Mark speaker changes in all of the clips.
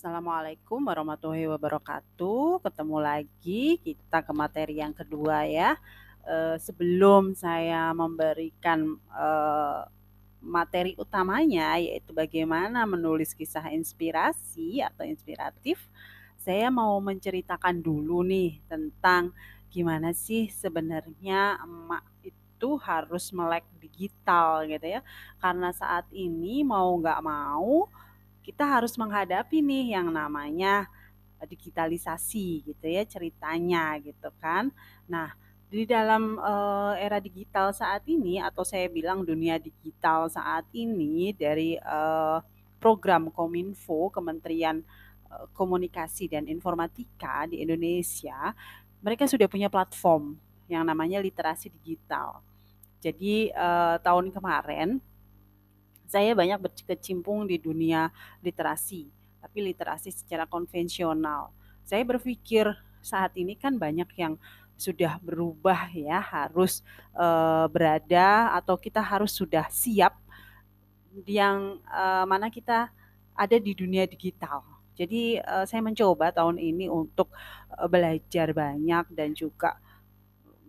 Speaker 1: Assalamualaikum warahmatullahi wabarakatuh. Ketemu lagi kita ke materi yang kedua ya. E, sebelum saya memberikan e, materi utamanya yaitu bagaimana menulis kisah inspirasi atau inspiratif, saya mau menceritakan dulu nih tentang gimana sih sebenarnya emak itu harus melek digital gitu ya. Karena saat ini mau nggak mau kita harus menghadapi nih yang namanya digitalisasi gitu ya ceritanya gitu kan. Nah, di dalam uh, era digital saat ini atau saya bilang dunia digital saat ini dari uh, program Kominfo Kementerian Komunikasi dan Informatika di Indonesia, mereka sudah punya platform yang namanya literasi digital. Jadi uh, tahun kemarin saya banyak berkecimpung di dunia literasi, tapi literasi secara konvensional. Saya berpikir saat ini kan banyak yang sudah berubah ya, harus e, berada atau kita harus sudah siap yang e, mana kita ada di dunia digital. Jadi e, saya mencoba tahun ini untuk belajar banyak dan juga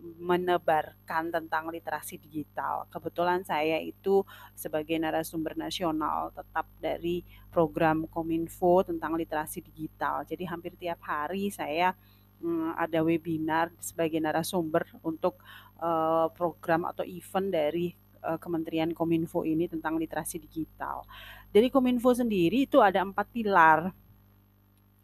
Speaker 1: menebarkan tentang literasi digital. Kebetulan saya itu sebagai narasumber nasional tetap dari program Kominfo tentang literasi digital. Jadi hampir tiap hari saya hmm, ada webinar sebagai narasumber untuk uh, program atau event dari uh, Kementerian Kominfo ini tentang literasi digital. Dari Kominfo sendiri itu ada empat pilar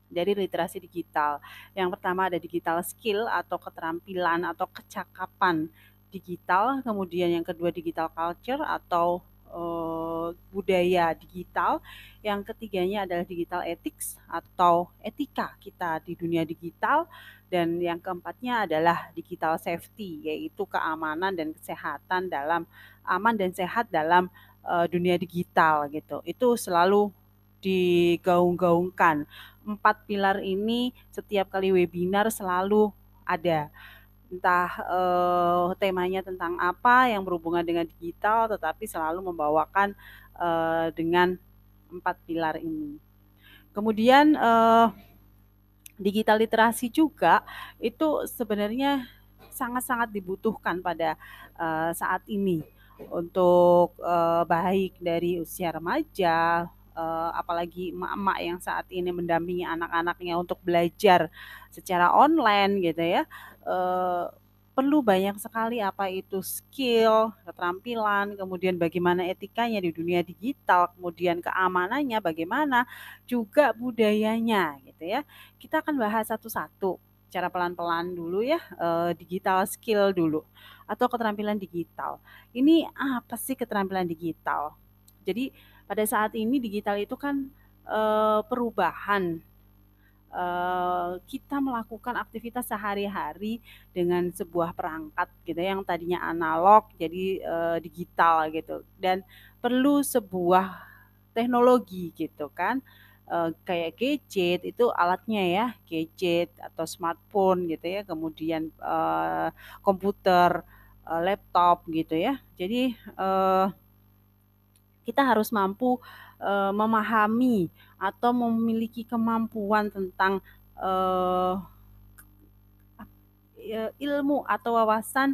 Speaker 1: dari literasi digital. Yang pertama ada digital skill atau keterampilan atau kecakapan digital, kemudian yang kedua digital culture atau uh, budaya digital, yang ketiganya adalah digital ethics atau etika kita di dunia digital, dan yang keempatnya adalah digital safety yaitu keamanan dan kesehatan dalam aman dan sehat dalam uh, dunia digital gitu. Itu selalu digaung-gaungkan. Empat pilar ini setiap kali webinar selalu ada. Entah eh, temanya tentang apa yang berhubungan dengan digital, tetapi selalu membawakan eh, dengan empat pilar ini. Kemudian eh, digital literasi juga itu sebenarnya sangat-sangat dibutuhkan pada uh, saat ini untuk uh, baik dari usia remaja, uh, apalagi emak-emak yang saat ini mendampingi anak-anaknya untuk belajar secara online gitu ya uh, perlu banyak sekali apa itu skill, keterampilan, kemudian bagaimana etikanya di dunia digital, kemudian keamanannya bagaimana, juga budayanya gitu ya. Kita akan bahas satu-satu cara pelan-pelan dulu ya, uh, digital skill dulu atau keterampilan digital. Ini apa sih keterampilan digital? Jadi pada saat ini digital itu kan e, perubahan. E, kita melakukan aktivitas sehari-hari dengan sebuah perangkat gitu yang tadinya analog jadi e, digital gitu. Dan perlu sebuah teknologi gitu kan. E, kayak gadget itu alatnya ya gadget atau smartphone gitu ya. Kemudian e, komputer laptop gitu ya. Jadi e, kita harus mampu uh, memahami atau memiliki kemampuan tentang uh, ilmu atau wawasan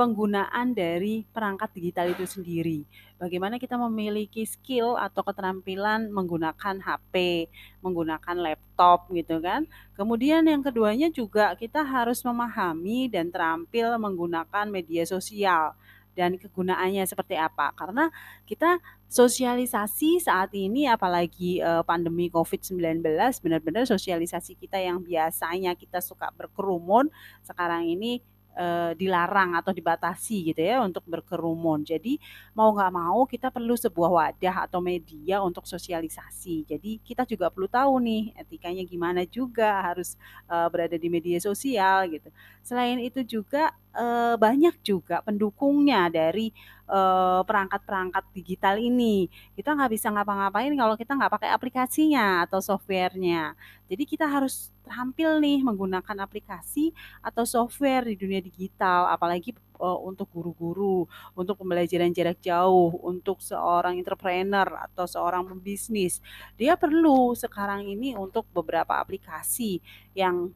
Speaker 1: penggunaan dari perangkat digital itu sendiri. Bagaimana kita memiliki skill atau keterampilan menggunakan HP, menggunakan laptop gitu kan. Kemudian yang keduanya juga kita harus memahami dan terampil menggunakan media sosial dan kegunaannya seperti apa. Karena kita sosialisasi saat ini apalagi uh, pandemi Covid-19 benar-benar sosialisasi kita yang biasanya kita suka berkerumun sekarang ini uh, dilarang atau dibatasi gitu ya untuk berkerumun. Jadi mau nggak mau kita perlu sebuah wadah atau media untuk sosialisasi. Jadi kita juga perlu tahu nih etikanya gimana juga harus uh, berada di media sosial gitu. Selain itu juga uh, banyak juga pendukungnya dari uh, perangkat-perangkat digital ini. Kita nggak bisa ngapa-ngapain kalau kita nggak pakai aplikasinya atau softwarenya. Jadi kita harus terampil nih menggunakan aplikasi atau software di dunia digital, apalagi uh, untuk guru-guru, untuk pembelajaran jarak jauh, untuk seorang entrepreneur atau seorang pembisnis. Dia perlu sekarang ini untuk beberapa aplikasi yang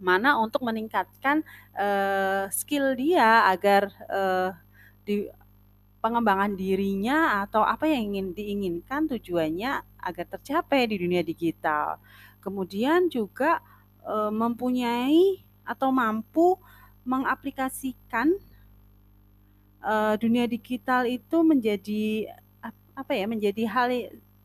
Speaker 1: mana untuk meningkatkan uh, skill dia agar uh, di pengembangan dirinya atau apa yang ingin diinginkan tujuannya agar tercapai di dunia digital. Kemudian juga uh, mempunyai atau mampu mengaplikasikan uh, dunia digital itu menjadi apa ya menjadi hal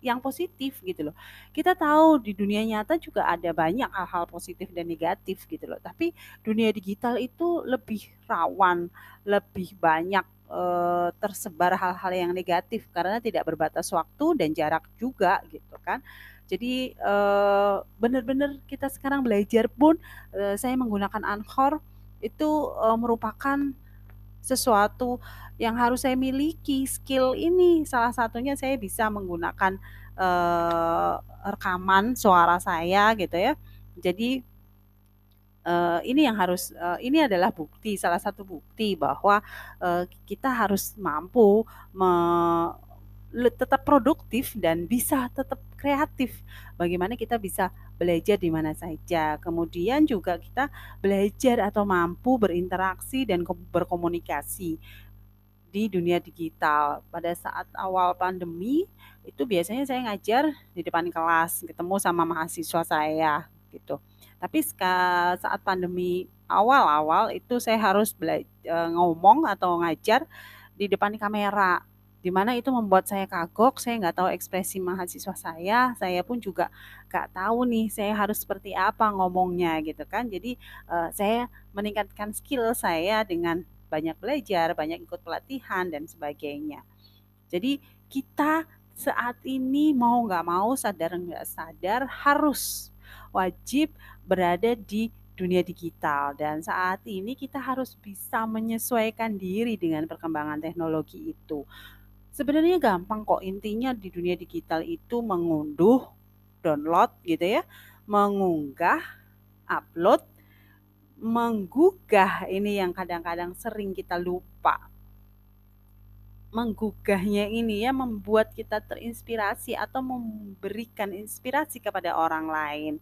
Speaker 1: yang positif gitu loh. Kita tahu di dunia nyata juga ada banyak hal-hal positif dan negatif gitu loh. Tapi dunia digital itu lebih rawan, lebih banyak e, tersebar hal-hal yang negatif karena tidak berbatas waktu dan jarak juga gitu kan. Jadi e, benar-benar kita sekarang belajar pun e, saya menggunakan Anchor itu merupakan sesuatu yang harus saya miliki skill ini. Salah satunya saya bisa menggunakan uh, rekaman suara saya gitu ya. Jadi uh, ini yang harus uh, ini adalah bukti salah satu bukti bahwa uh, kita harus mampu me, tetap produktif dan bisa tetap kreatif. Bagaimana kita bisa belajar di mana saja. Kemudian juga kita belajar atau mampu berinteraksi dan berkomunikasi di dunia digital. Pada saat awal pandemi itu biasanya saya ngajar di depan kelas, ketemu sama mahasiswa saya gitu. Tapi saat pandemi awal-awal itu saya harus belajar e, ngomong atau ngajar di depan kamera di mana itu membuat saya kagok, saya nggak tahu ekspresi mahasiswa saya, saya pun juga nggak tahu nih saya harus seperti apa ngomongnya gitu kan. Jadi uh, saya meningkatkan skill saya dengan banyak belajar, banyak ikut pelatihan dan sebagainya. Jadi kita saat ini mau nggak mau sadar nggak sadar harus wajib berada di dunia digital dan saat ini kita harus bisa menyesuaikan diri dengan perkembangan teknologi itu. Sebenarnya gampang kok intinya di dunia digital itu mengunduh, download gitu ya, mengunggah, upload, menggugah ini yang kadang-kadang sering kita lupa. Menggugahnya ini ya membuat kita terinspirasi atau memberikan inspirasi kepada orang lain.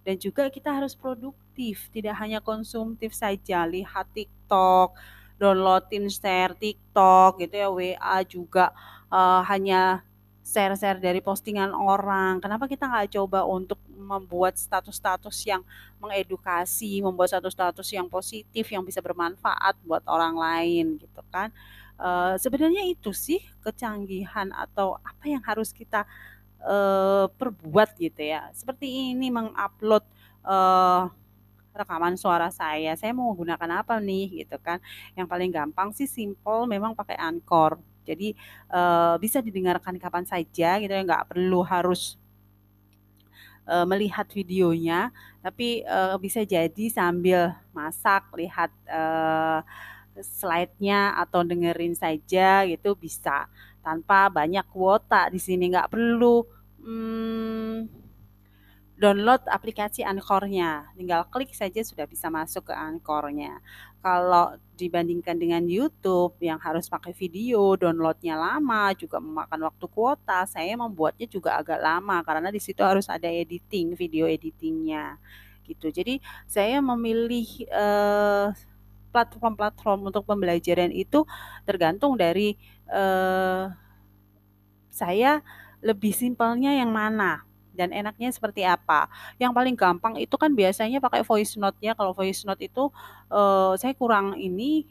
Speaker 1: Dan juga kita harus produktif, tidak hanya konsumtif saja, lihat TikTok, downloadin share TikTok gitu ya, WA juga uh, hanya share-share dari postingan orang. Kenapa kita nggak coba untuk membuat status-status yang mengedukasi, membuat status-status yang positif yang bisa bermanfaat buat orang lain gitu kan? Uh, sebenarnya itu sih kecanggihan atau apa yang harus kita uh, perbuat gitu ya. Seperti ini mengupload uh, rekaman suara saya, saya mau menggunakan apa nih gitu kan. Yang paling gampang sih simple memang pakai Anchor. Jadi uh, bisa didengarkan kapan saja gitu ya, nggak perlu harus uh, melihat videonya, tapi uh, bisa jadi sambil masak lihat uh, slide-nya atau dengerin saja gitu bisa tanpa banyak kuota di sini nggak perlu hmm, download aplikasi Anchor-nya. Tinggal klik saja sudah bisa masuk ke Anchor-nya. Kalau dibandingkan dengan YouTube yang harus pakai video, downloadnya lama, juga memakan waktu kuota, saya membuatnya juga agak lama karena di situ harus ada editing, video editingnya gitu. Jadi saya memilih eh, platform-platform untuk pembelajaran itu tergantung dari uh, saya lebih simpelnya yang mana dan enaknya seperti apa. Yang paling gampang itu kan biasanya pakai voice note-nya. Kalau voice note itu uh, saya kurang ini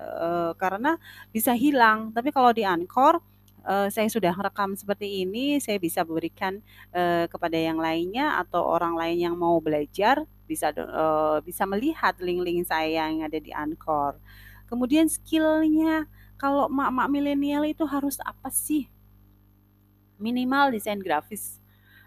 Speaker 1: uh, karena bisa hilang. Tapi kalau di Anchor uh, saya sudah rekam seperti ini, saya bisa berikan uh, kepada yang lainnya atau orang lain yang mau belajar bisa uh, bisa melihat link-link saya yang ada di Anchor. Kemudian skillnya kalau mak-mak milenial itu harus apa sih? Minimal desain grafis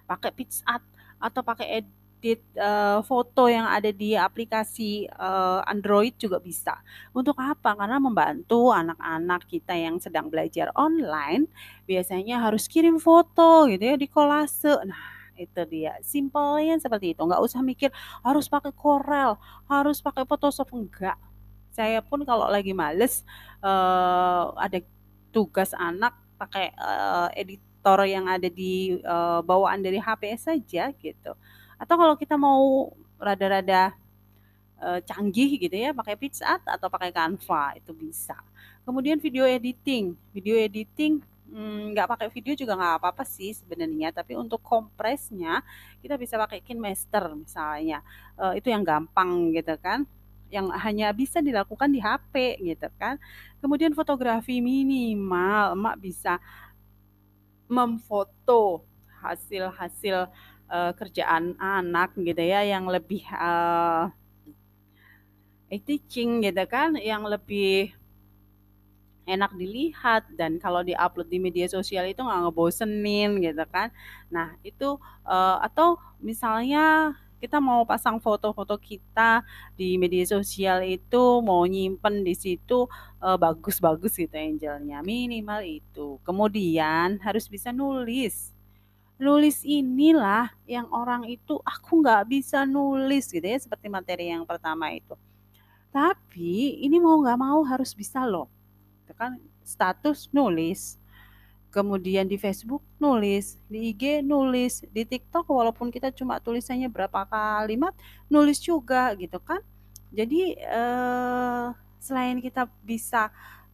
Speaker 1: pakai PixArt atau pakai edit uh, foto yang ada di aplikasi uh, Android juga bisa. Untuk apa? Karena membantu anak-anak kita yang sedang belajar online biasanya harus kirim foto gitu ya di kolase. Nah, itu dia. Simpelnya seperti itu. Nggak usah mikir harus pakai Corel, harus pakai Photoshop enggak. Saya pun kalau lagi males uh, ada tugas anak pakai uh, editor yang ada di uh, bawaan dari HP saja gitu. Atau kalau kita mau rada-rada uh, canggih gitu ya pakai PicsArt atau pakai Canva itu bisa. Kemudian video editing video editing hmm, nggak hmm, pakai video juga nggak apa-apa sih sebenarnya tapi untuk kompresnya kita bisa pakai KineMaster misalnya. Uh, itu yang gampang gitu kan yang hanya bisa dilakukan di HP gitu kan. Kemudian fotografi minimal, emak bisa memfoto hasil-hasil uh, kerjaan anak gitu ya yang lebih uh, teaching gitu kan yang lebih enak dilihat. Dan kalau diupload di media sosial itu nggak ngebosenin gitu kan. Nah itu uh, atau misalnya kita mau pasang foto-foto kita di media sosial itu mau nyimpen di situ bagus-bagus uh, gitu angelnya minimal itu. Kemudian harus bisa nulis. Nulis inilah yang orang itu aku nggak bisa nulis gitu ya seperti materi yang pertama itu. Tapi ini mau nggak mau harus bisa loh. Kan status nulis kemudian di Facebook nulis di IG nulis di TikTok walaupun kita cuma tulisannya berapa kalimat nulis juga gitu kan jadi eh, selain kita bisa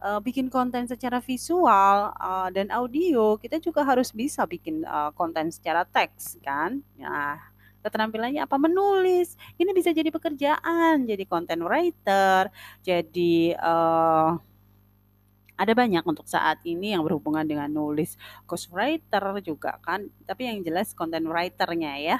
Speaker 1: uh, bikin konten secara visual uh, dan audio, kita juga harus bisa bikin uh, konten secara teks kan. Nah, keterampilannya apa? Menulis. Ini bisa jadi pekerjaan, jadi content writer, jadi uh, ada banyak untuk saat ini yang berhubungan dengan nulis ghostwriter juga kan tapi yang jelas content writernya ya.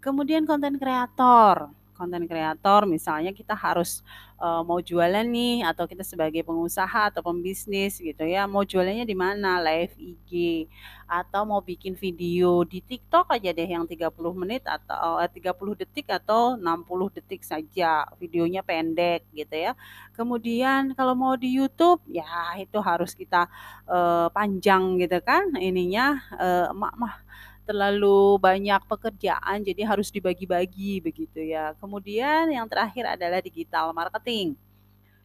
Speaker 1: Kemudian konten kreator konten kreator misalnya kita harus uh, mau jualan nih atau kita sebagai pengusaha atau pembisnis gitu ya mau jualannya di mana? Live IG atau mau bikin video di TikTok aja deh yang 30 menit atau uh, eh, 30 detik atau 60 detik saja videonya pendek gitu ya. Kemudian kalau mau di YouTube ya itu harus kita uh, panjang gitu kan ininya uh, mah terlalu banyak pekerjaan jadi harus dibagi-bagi begitu ya. Kemudian yang terakhir adalah digital marketing.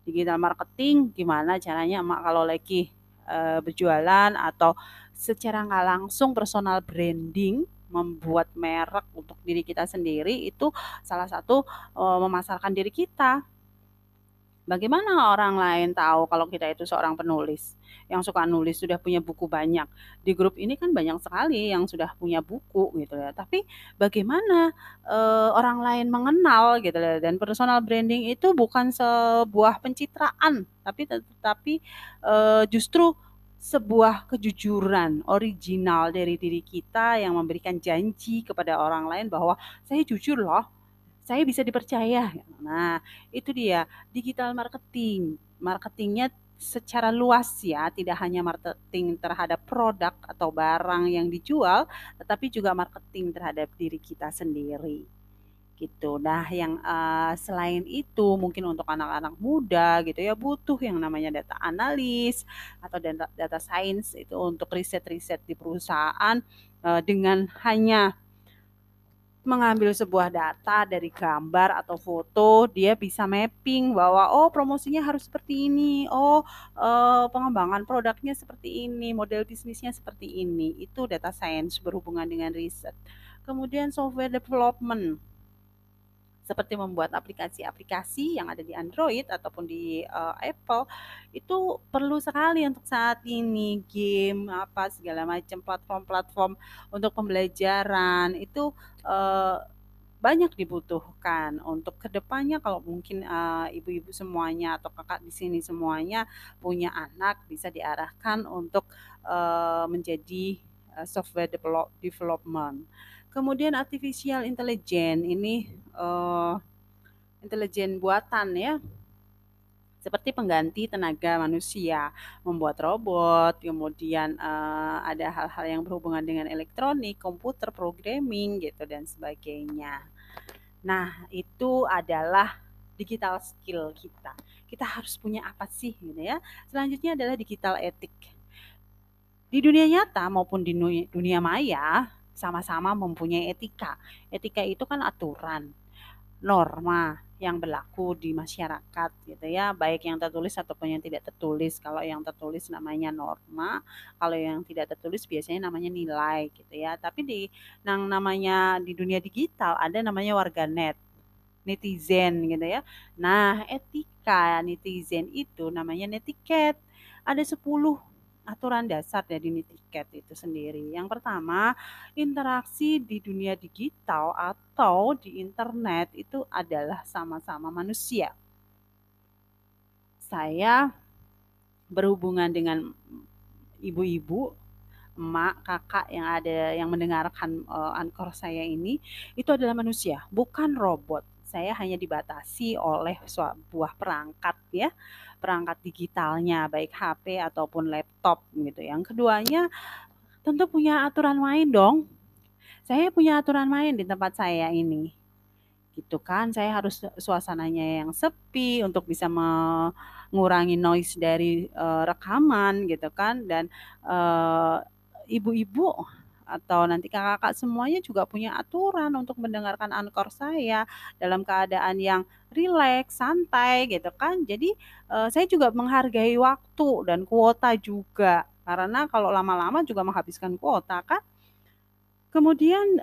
Speaker 1: Digital marketing gimana caranya emak kalau lagi e, berjualan atau secara nggak langsung personal branding membuat merek untuk diri kita sendiri itu salah satu e, memasarkan diri kita Bagaimana orang lain tahu kalau kita itu seorang penulis yang suka nulis, sudah punya buku banyak? Di grup ini kan banyak sekali yang sudah punya buku gitu ya. Tapi bagaimana uh, orang lain mengenal gitu ya. Dan personal branding itu bukan sebuah pencitraan, tapi tetapi uh, justru sebuah kejujuran original dari diri kita yang memberikan janji kepada orang lain bahwa saya jujur loh saya bisa dipercaya. Nah, itu dia digital marketing. Marketingnya secara luas ya, tidak hanya marketing terhadap produk atau barang yang dijual, tetapi juga marketing terhadap diri kita sendiri gitu. Nah, yang uh, selain itu mungkin untuk anak-anak muda gitu ya butuh yang namanya data analis atau data, data science itu untuk riset-riset di perusahaan uh, dengan hanya mengambil sebuah data dari gambar atau foto, dia bisa mapping bahwa oh promosinya harus seperti ini, oh uh, pengembangan produknya seperti ini, model bisnisnya seperti ini. Itu data science berhubungan dengan riset. Kemudian software development seperti membuat aplikasi-aplikasi yang ada di Android ataupun di uh, Apple itu perlu sekali untuk saat ini game apa segala macam platform-platform untuk pembelajaran itu uh, banyak dibutuhkan untuk ke depannya kalau mungkin ibu-ibu uh, semuanya atau kakak di sini semuanya punya anak bisa diarahkan untuk uh, menjadi software develop, development. Kemudian artificial intelligence ini uh, intelijen buatan ya seperti pengganti tenaga manusia, membuat robot, kemudian uh, ada hal-hal yang berhubungan dengan elektronik, komputer, programming gitu dan sebagainya. Nah, itu adalah digital skill kita. Kita harus punya apa sih gitu ya. Selanjutnya adalah digital etik. Di dunia nyata maupun di dunia maya sama-sama mempunyai etika. Etika itu kan aturan, norma yang berlaku di masyarakat gitu ya, baik yang tertulis ataupun yang tidak tertulis. Kalau yang tertulis namanya norma, kalau yang tidak tertulis biasanya namanya nilai gitu ya. Tapi di yang namanya di dunia digital ada namanya warganet netizen gitu ya. Nah, etika netizen itu namanya netiket. Ada 10 aturan dasar dari netiket itu sendiri. Yang pertama, interaksi di dunia digital atau di internet itu adalah sama-sama manusia. Saya berhubungan dengan ibu-ibu, emak, kakak yang ada yang mendengarkan uh, ankor saya ini itu adalah manusia, bukan robot saya hanya dibatasi oleh sebuah perangkat ya, perangkat digitalnya baik HP ataupun laptop gitu. Yang keduanya tentu punya aturan main dong. Saya punya aturan main di tempat saya ini. Gitu kan, saya harus suasananya yang sepi untuk bisa mengurangi noise dari uh, rekaman gitu kan dan uh, ibu-ibu atau nanti kakak-kakak semuanya juga punya aturan untuk mendengarkan ankor saya dalam keadaan yang rileks, santai gitu kan. Jadi uh, saya juga menghargai waktu dan kuota juga karena kalau lama-lama juga menghabiskan kuota kan. Kemudian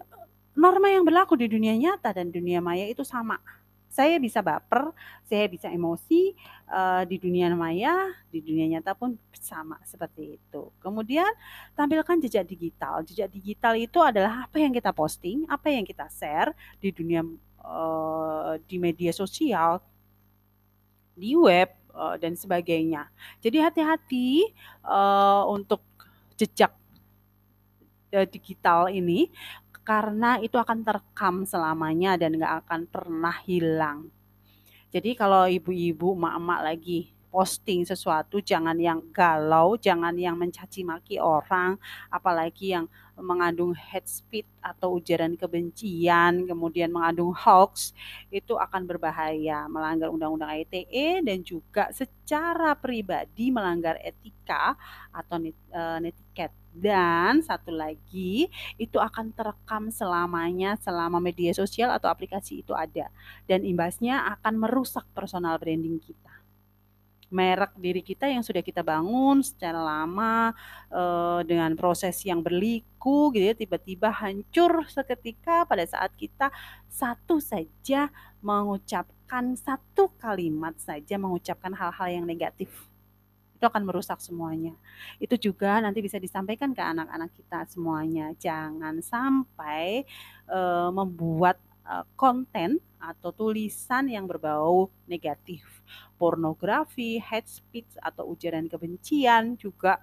Speaker 1: norma yang berlaku di dunia nyata dan dunia maya itu sama saya bisa baper, saya bisa emosi uh, di dunia maya, di dunia nyata pun sama seperti itu. Kemudian tampilkan jejak digital. Jejak digital itu adalah apa yang kita posting, apa yang kita share di dunia uh, di media sosial, di web uh, dan sebagainya. Jadi hati-hati uh, untuk jejak digital ini karena itu akan terekam selamanya dan nggak akan pernah hilang. Jadi kalau ibu-ibu, emak-emak lagi posting sesuatu jangan yang galau, jangan yang mencaci maki orang, apalagi yang mengandung hate speech atau ujaran kebencian, kemudian mengandung hoax, itu akan berbahaya, melanggar undang-undang ITE dan juga secara pribadi melanggar etika atau eh, netiket. Dan satu lagi, itu akan terekam selamanya selama media sosial atau aplikasi itu ada. Dan imbasnya akan merusak personal branding kita merek diri kita yang sudah kita bangun secara lama uh, dengan proses yang berliku gitu ya tiba-tiba hancur seketika pada saat kita satu saja mengucapkan satu kalimat saja mengucapkan hal-hal yang negatif itu akan merusak semuanya. Itu juga nanti bisa disampaikan ke anak-anak kita semuanya. Jangan sampai uh, membuat uh, konten atau tulisan yang berbau negatif. Pornografi, hate speech atau ujaran kebencian juga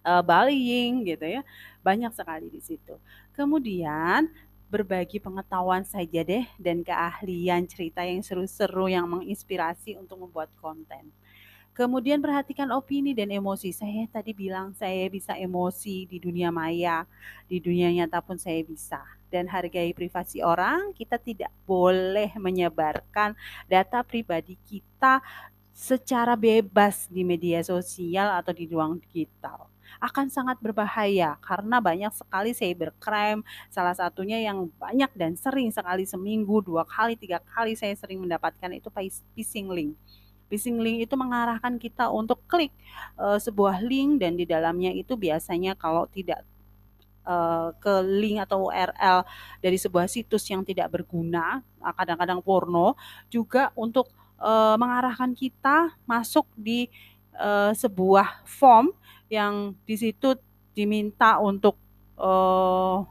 Speaker 1: uh, bullying gitu ya. Banyak sekali di situ. Kemudian berbagi pengetahuan saja deh dan keahlian cerita yang seru-seru yang menginspirasi untuk membuat konten. Kemudian perhatikan opini dan emosi. Saya tadi bilang saya bisa emosi di dunia maya, di dunia nyata pun saya bisa. Dan hargai privasi orang, kita tidak boleh menyebarkan data pribadi kita secara bebas di media sosial atau di ruang digital akan sangat berbahaya karena banyak sekali cybercrime salah satunya yang banyak dan sering sekali seminggu dua kali tiga kali saya sering mendapatkan itu phishing link Phishing link itu mengarahkan kita untuk klik uh, sebuah link dan di dalamnya itu biasanya kalau tidak uh, ke link atau URL dari sebuah situs yang tidak berguna, kadang-kadang porno, juga untuk uh, mengarahkan kita masuk di uh, sebuah form yang di situ diminta untuk uh,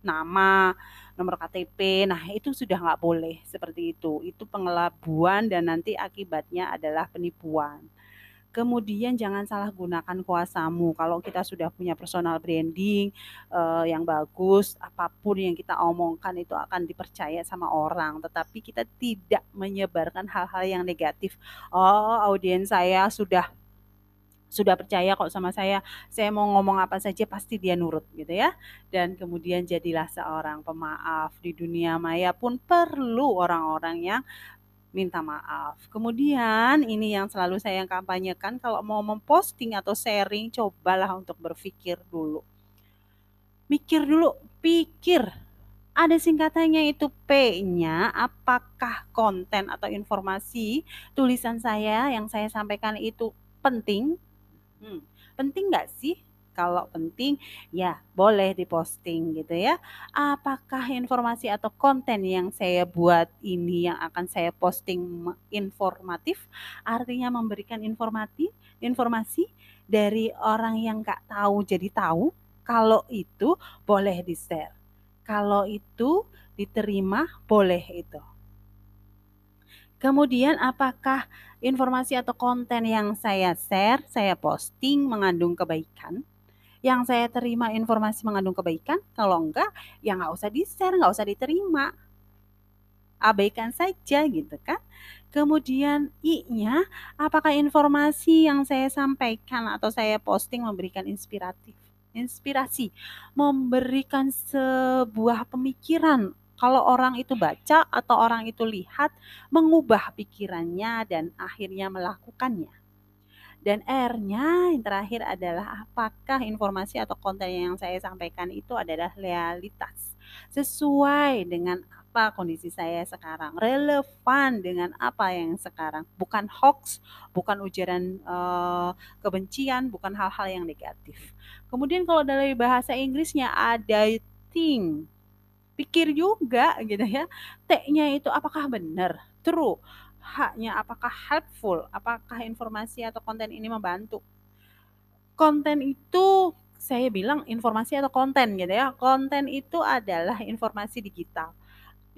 Speaker 1: nama, nomor KTP. Nah, itu sudah nggak boleh seperti itu. Itu pengelabuan dan nanti akibatnya adalah penipuan. Kemudian jangan salah gunakan kuasamu. Kalau kita sudah punya personal branding uh, yang bagus, apa pun yang kita omongkan itu akan dipercaya sama orang. Tetapi kita tidak menyebarkan hal-hal yang negatif. Oh, audiens saya sudah sudah percaya kok sama saya, saya mau ngomong apa saja pasti dia nurut gitu ya. Dan kemudian jadilah seorang pemaaf. Di dunia maya pun perlu orang-orang yang minta maaf. Kemudian ini yang selalu saya kampanyekan kalau mau memposting atau sharing cobalah untuk berpikir dulu. Mikir dulu, pikir. Ada singkatannya itu P-nya apakah konten atau informasi tulisan saya yang saya sampaikan itu penting Hmm, penting nggak sih? Kalau penting, ya boleh diposting gitu ya. Apakah informasi atau konten yang saya buat ini yang akan saya posting informatif? Artinya memberikan informasi, informasi dari orang yang nggak tahu jadi tahu. Kalau itu boleh di-share. Kalau itu diterima, boleh itu. Kemudian apakah informasi atau konten yang saya share, saya posting mengandung kebaikan? Yang saya terima informasi mengandung kebaikan? Kalau enggak, ya nggak usah di-share, nggak usah diterima. Abaikan saja gitu kan. Kemudian I-nya, apakah informasi yang saya sampaikan atau saya posting memberikan inspiratif? Inspirasi, memberikan sebuah pemikiran kalau orang itu baca atau orang itu lihat, mengubah pikirannya dan akhirnya melakukannya. Dan R-nya yang terakhir adalah apakah informasi atau konten yang saya sampaikan itu adalah realitas sesuai dengan apa kondisi saya sekarang, relevan dengan apa yang sekarang, bukan hoax, bukan ujaran uh, kebencian, bukan hal-hal yang negatif. Kemudian kalau dari bahasa Inggrisnya ada think pikir juga gitu ya. T-nya itu apakah benar? True. H-nya apakah helpful? Apakah informasi atau konten ini membantu? Konten itu saya bilang informasi atau konten gitu ya. Konten itu adalah informasi digital.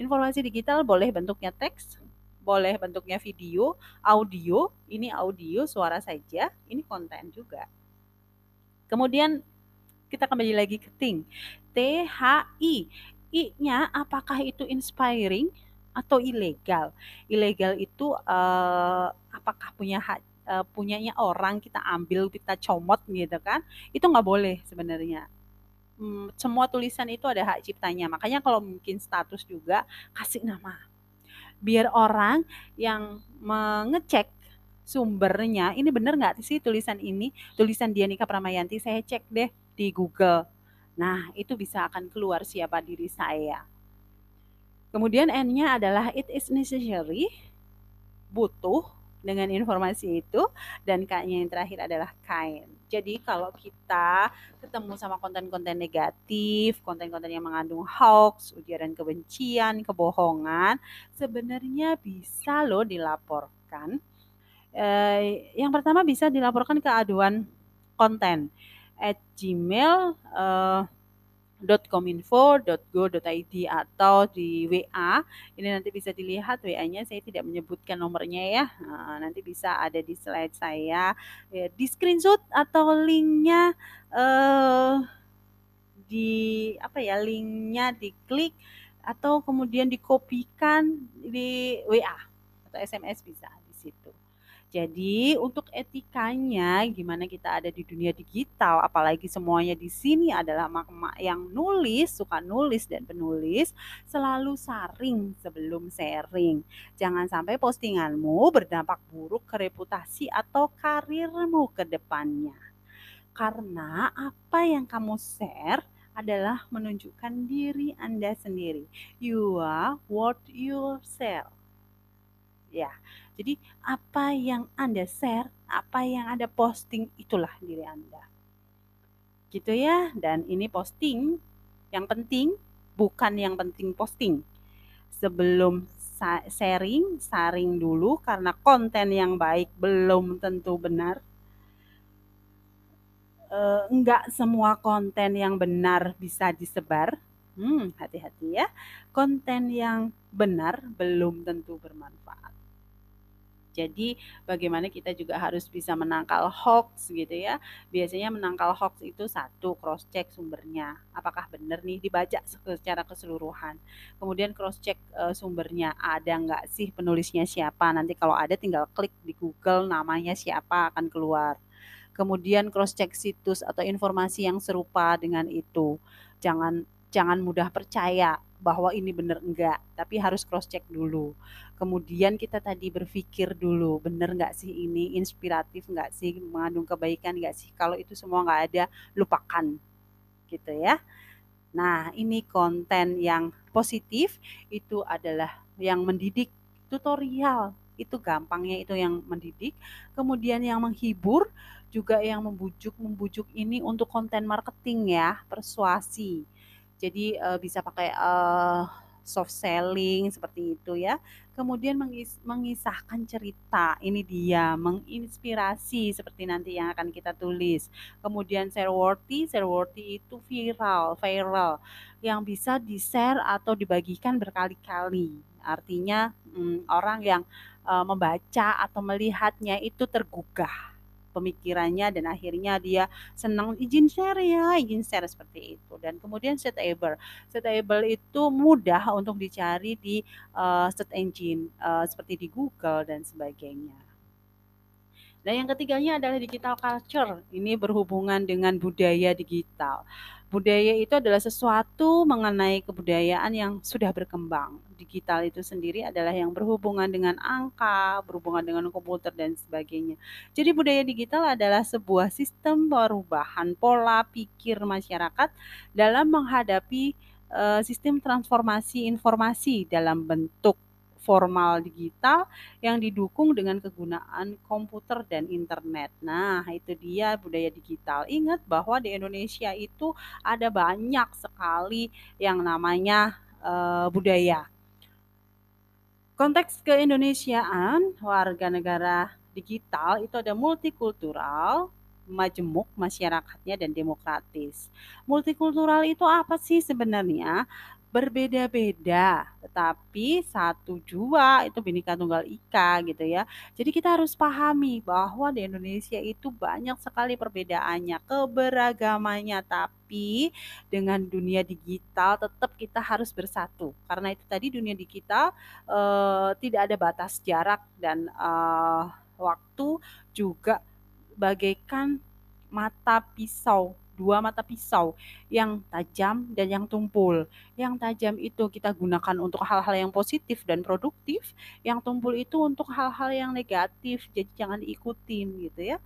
Speaker 1: Informasi digital boleh bentuknya teks, boleh bentuknya video, audio, ini audio suara saja, ini konten juga. Kemudian kita kembali lagi ke ting. T H I I-nya apakah itu inspiring atau ilegal? Ilegal itu uh, apakah punya hak uh, punyanya orang kita ambil kita comot gitu kan? Itu nggak boleh sebenarnya. Hmm, semua tulisan itu ada hak ciptanya. Makanya kalau mungkin status juga kasih nama. Biar orang yang mengecek sumbernya ini benar nggak sih tulisan ini tulisan Dianika Pramayanti saya cek deh di Google Nah, itu bisa akan keluar siapa diri saya. Kemudian N-nya adalah it is necessary, butuh dengan informasi itu dan K-nya yang terakhir adalah kind. Jadi kalau kita ketemu sama konten-konten negatif, konten-konten yang mengandung hoax, ujaran kebencian, kebohongan, sebenarnya bisa loh dilaporkan. Eh, yang pertama bisa dilaporkan ke aduan konten at gmail uh, .kominfo.go.id atau di WA ini nanti bisa dilihat WA-nya saya tidak menyebutkan nomornya ya. Nah, nanti bisa ada di slide saya. Ya, di screenshot atau linknya uh, di apa ya linknya diklik atau kemudian dikopikan di WA atau SMS bisa di situ jadi untuk etikanya gimana kita ada di dunia digital, apalagi semuanya di sini adalah mak-mak yang nulis, suka nulis dan penulis, selalu saring sebelum sharing. Jangan sampai postinganmu berdampak buruk ke reputasi atau karirmu ke depannya. Karena apa yang kamu share adalah menunjukkan diri Anda sendiri. You are what you share. Ya, jadi apa yang Anda share, apa yang Anda posting itulah diri Anda. Gitu ya. Dan ini posting yang penting bukan yang penting posting. Sebelum sharing, saring dulu karena konten yang baik belum tentu benar. Uh, enggak semua konten yang benar bisa disebar. Hmm, hati-hati ya. Konten yang benar belum tentu bermanfaat. Jadi bagaimana kita juga harus bisa menangkal hoax gitu ya. Biasanya menangkal hoax itu satu cross check sumbernya. Apakah benar nih dibaca secara keseluruhan. Kemudian cross check uh, sumbernya ada nggak sih penulisnya siapa. Nanti kalau ada tinggal klik di Google namanya siapa akan keluar. kemudian cross check situs atau informasi yang serupa dengan itu. Jangan jangan mudah percaya bahwa ini benar enggak, tapi harus cross check dulu. Kemudian kita tadi berpikir dulu, benar nggak sih ini inspiratif nggak sih, mengandung kebaikan nggak sih? Kalau itu semua nggak ada, lupakan, gitu ya. Nah, ini konten yang positif itu adalah yang mendidik tutorial itu gampangnya itu yang mendidik kemudian yang menghibur juga yang membujuk membujuk ini untuk konten marketing ya persuasi jadi uh, bisa pakai uh, soft selling seperti itu ya. Kemudian mengis mengisahkan cerita, ini dia, menginspirasi seperti nanti yang akan kita tulis. Kemudian share worthy, share worthy itu viral, viral yang bisa di-share atau dibagikan berkali-kali. Artinya hmm, orang yang uh, membaca atau melihatnya itu tergugah pemikirannya dan akhirnya dia senang izin share ya, izin share seperti itu. Dan kemudian setable. Setable itu mudah untuk dicari di uh, search engine uh, seperti di Google dan sebagainya. Dan yang ketiganya adalah digital culture. Ini berhubungan dengan budaya digital. Budaya itu adalah sesuatu mengenai kebudayaan yang sudah berkembang. Digital itu sendiri adalah yang berhubungan dengan angka, berhubungan dengan komputer dan sebagainya. Jadi budaya digital adalah sebuah sistem perubahan pola pikir masyarakat dalam menghadapi uh, sistem transformasi informasi dalam bentuk formal digital yang didukung dengan kegunaan komputer dan internet. Nah, itu dia budaya digital. Ingat bahwa di Indonesia itu ada banyak sekali yang namanya uh, budaya. Konteks keindonesiaan warga negara digital itu ada multikultural, majemuk masyarakatnya dan demokratis. Multikultural itu apa sih sebenarnya? Berbeda-beda, tetapi satu jua itu Bhinneka Tunggal Ika gitu ya. Jadi kita harus pahami bahwa di Indonesia itu banyak sekali perbedaannya, keberagamannya, tapi dengan dunia digital tetap kita harus bersatu. Karena itu tadi dunia digital uh, tidak ada batas jarak dan uh, waktu juga bagaikan mata pisau dua mata pisau yang tajam dan yang tumpul. Yang tajam itu kita gunakan untuk hal-hal yang positif dan produktif, yang tumpul itu untuk hal-hal yang negatif. Jadi jangan diikutin gitu ya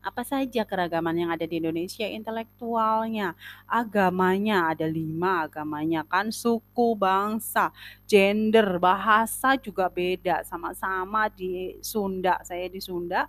Speaker 1: apa saja keragaman yang ada di Indonesia intelektualnya agamanya ada lima agamanya kan suku bangsa gender bahasa juga beda sama-sama di Sunda saya di Sunda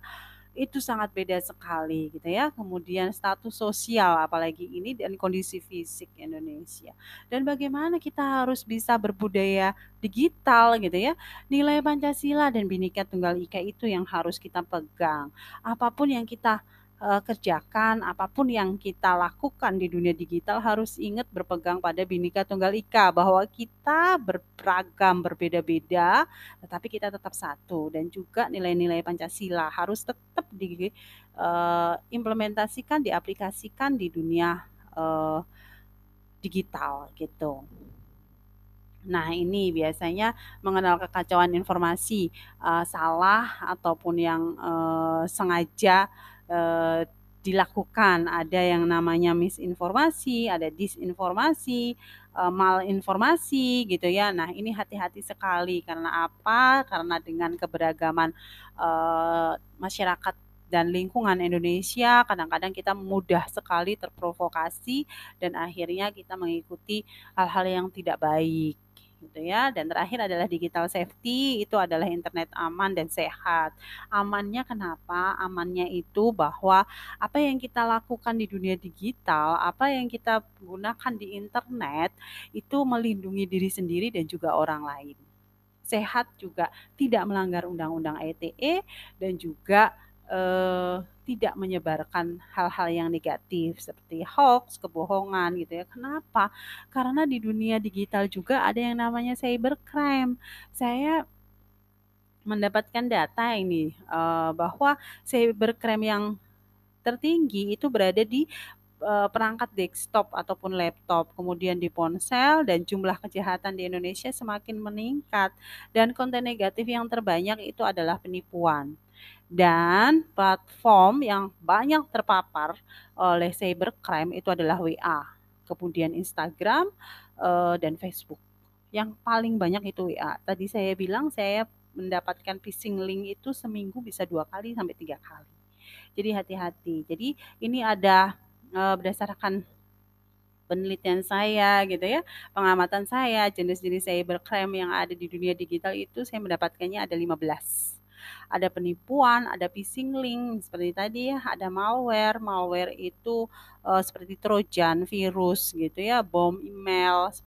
Speaker 1: itu sangat beda sekali gitu ya. Kemudian status sosial apalagi ini dan kondisi fisik Indonesia. Dan bagaimana kita harus bisa berbudaya digital gitu ya. Nilai Pancasila dan Bhinneka Tunggal Ika itu yang harus kita pegang. Apa pun yang kita uh, kerjakan, apa pun yang kita lakukan di dunia digital harus ingat berpegang pada Bhinneka Tunggal Ika bahwa kita beragam, berbeda-beda, tetapi kita tetap satu dan juga nilai-nilai Pancasila harus tetap diimplementasikan, uh, diaplikasikan di dunia uh, digital gitu. Nah, ini biasanya mengenal kekacauan informasi uh, salah ataupun yang uh, sengaja Eh, dilakukan. Ada yang namanya misinformasi, ada disinformasi, uh, malinformasi gitu ya. Nah, ini hati-hati sekali karena apa? Karena dengan keberagaman uh, masyarakat dan lingkungan Indonesia kadang-kadang kita mudah sekali terprovokasi dan akhirnya kita mengikuti hal-hal yang tidak baik gitu ya. Dan terakhir adalah digital safety, itu adalah internet aman dan sehat. Amannya kenapa? Amannya itu bahwa apa yang kita lakukan di dunia digital, apa yang kita gunakan di internet itu melindungi diri sendiri dan juga orang lain. Sehat juga tidak melanggar undang-undang ITE dan juga eh, tidak menyebarkan hal-hal yang negatif seperti hoax, kebohongan gitu ya. Kenapa? Karena di dunia digital juga ada yang namanya cybercrime. Saya mendapatkan data ini uh, bahwa cybercrime yang tertinggi itu berada di uh, perangkat desktop ataupun laptop, kemudian di ponsel dan jumlah kejahatan di Indonesia semakin meningkat dan konten negatif yang terbanyak itu adalah penipuan Dan platform yang banyak terpapar oleh cybercrime itu adalah WA, kemudian Instagram, eee, dan Facebook. Yang paling banyak itu WA. Tadi saya bilang saya mendapatkan phishing link itu seminggu bisa 2 kali sampai 3 kali. Jadi hati-hati. Jadi ini ada, eee, berdasarkan penelitian saya gitu ya, pengamatan saya, jenis-jenis cybercrime yang ada di dunia digital itu saya mendapatkannya ada 15. Ada penipuan, ada phishing link seperti tadi ya, ada malware. Malware itu, eee, seperti trojan, virus gitu ya, bom email.